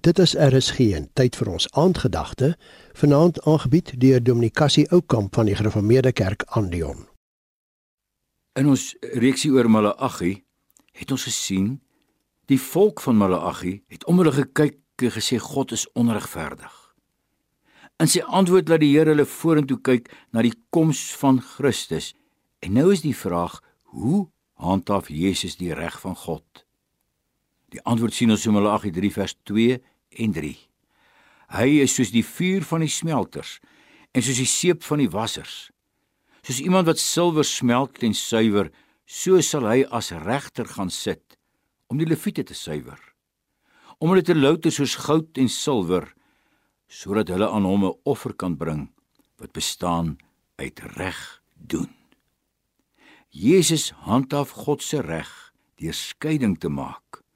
Dit is RSG en tyd vir ons aandgedagte, vanaand aangebied deur Dominikasie Oukamp van die Gereformeerde Kerk Andion. In ons reeksie oor Malagi het ons gesien die volk van Malagi het om hulle gekyk en gesê God is onregverdig. In sy antwoord laat die Here hulle vorentoe kyk na die koms van Christus. En nou is die vraag: hoe handhaaf Jesus die reg van God? Die antwoord sien ons in Malagi 3 vers 2 en 3. Hy is soos die vuur van die smelters en soos die seep van die wassers. Soos iemand wat silwer smelt en suiwer, so sal hy as regter gaan sit om die leviete te suiwer. Om hulle te louter soos goud en silwer sodat hulle aan hom 'n offer kan bring wat bestaan uit reg doen. Jesus handhaaf God se reg deur skeiding te maak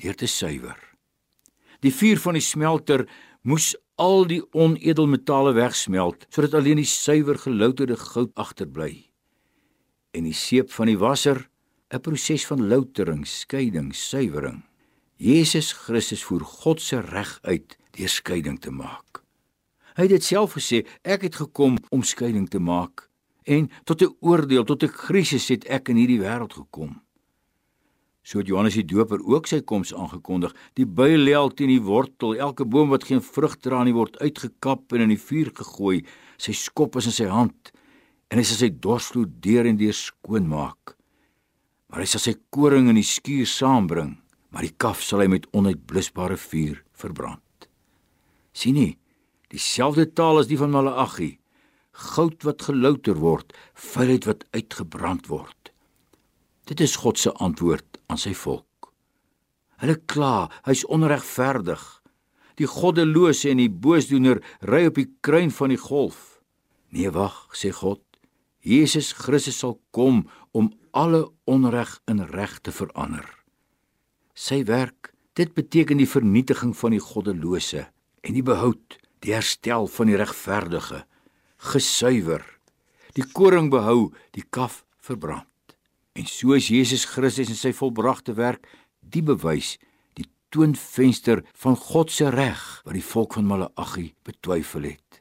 deur te suiwer. Die vuur van die smelter moes al die onedelmetale wegsmelt sodat alleen die suiwer gelouterde goud agterbly. En die seep van die wasser 'n proses van loutering, skeiding, suiwering. Jesus Christus voer God se reg uit deur skeiding te maak. Hy het dit self gesê, ek het gekom om skeiding te maak en tot 'n oordeel, tot 'n krisis het ek in hierdie wêreld gekom. So het Johannes die Doper ook sy koms aangekondig. Die bye lê al teen die wortel. Elke boom wat geen vrug dra nie word uitgekap en in die vuur gegooi. Sy skop is in sy hand en hy sal sy dorsvloed deur en deur skoon maak. Maar hy sal sy koring in die skuur saambring, maar die kaf sal hy met onuitblusbare vuur verbrand. sien nie, dieselfde taal as die van Malagi. Goud wat gelouter word, vuilheid wat uitgebrand word. Dit is God se antwoord aan sy volk. Hulle kla, hy's onregverdig. Die goddelose en die boosdoener ry op die kruin van die golf. Nee, wag, sê God. Jesus Christus sal kom om alle onreg in reg te verander. Sy werk, dit beteken die vernietiging van die goddelose en die behoud, die herstel van die regverdige, gesuiwer, die koring behou, die kaf verbrand. En so is Jesus Christus en sy volbragte werk die bewys, die toonvenster van God se reg wat die volk van Malagi betwyfel het.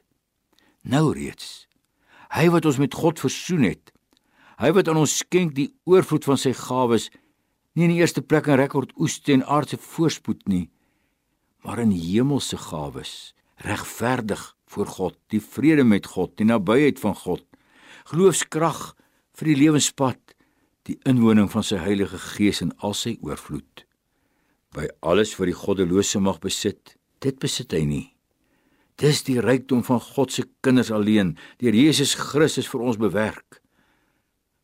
Nou reeds, hy wat ons met God versoen het, hy wat aan ons skenk die oorvloed van sy gawes, nie in die eerste plek in rekord oeste en aardse voorspoed nie, maar in hemelse gawes, regverdig voor God, die vrede met God, die nabyheid van God, geloofskrag vir die lewenspad die inwoning van sy Heilige Gees in al sy oorvloed. By alles wat die goddelose mag besit, dit besit hy nie. Dis die rykdom van God se kinders alleen, deur Jesus Christus vir ons bewerk.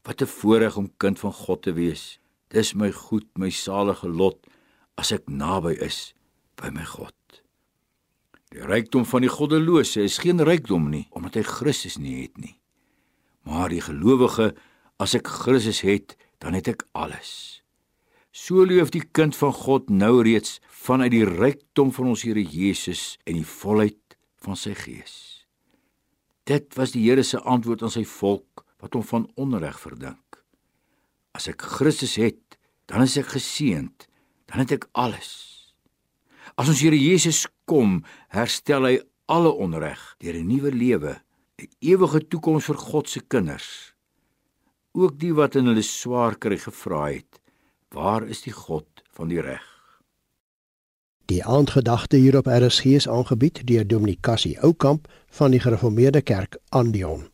Wat 'n voorreg om kind van God te wees. Dis my goed, my salige lot as ek naby is by my God. Die rykdom van die goddelose is geen rykdom nie, omdat hy Christus nie het nie. Maar die gelowige As ek Christus het, dan het ek alles. So leef die kind van God nou reeds vanuit die rykdom van ons Here Jesus en die volheid van sy gees. Dit was die Here se antwoord aan sy volk wat hom van onreg verdink. As ek Christus het, dan is ek geseënd, dan het ek alles. As ons Here Jesus kom, herstel hy alle onreg deur 'n nuwe lewe, 'n ewige toekoms vir God se kinders ook die wat in hulle swaar kry gevra het waar is die god van die reg? Die aandgedagte hier op RSG is aangebied deur Dominikasie Oukamp van die gereformeerde kerk Andion